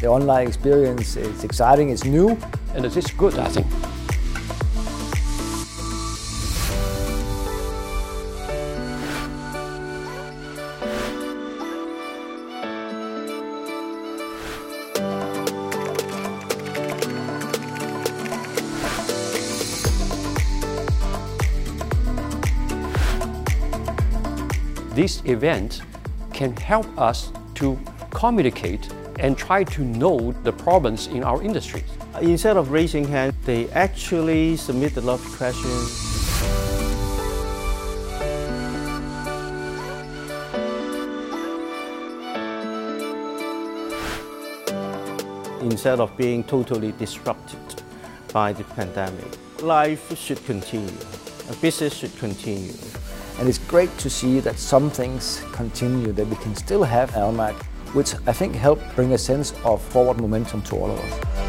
The online experience is exciting, it's new. And it is good, I think. This event can help us to communicate and try to know the problems in our industries. Instead of raising hands, they actually submit a lot of questions. Instead of being totally disrupted by the pandemic, life should continue, business should continue. And it's great to see that some things continue, that we can still have Almac, which I think helped bring a sense of forward momentum to all of us.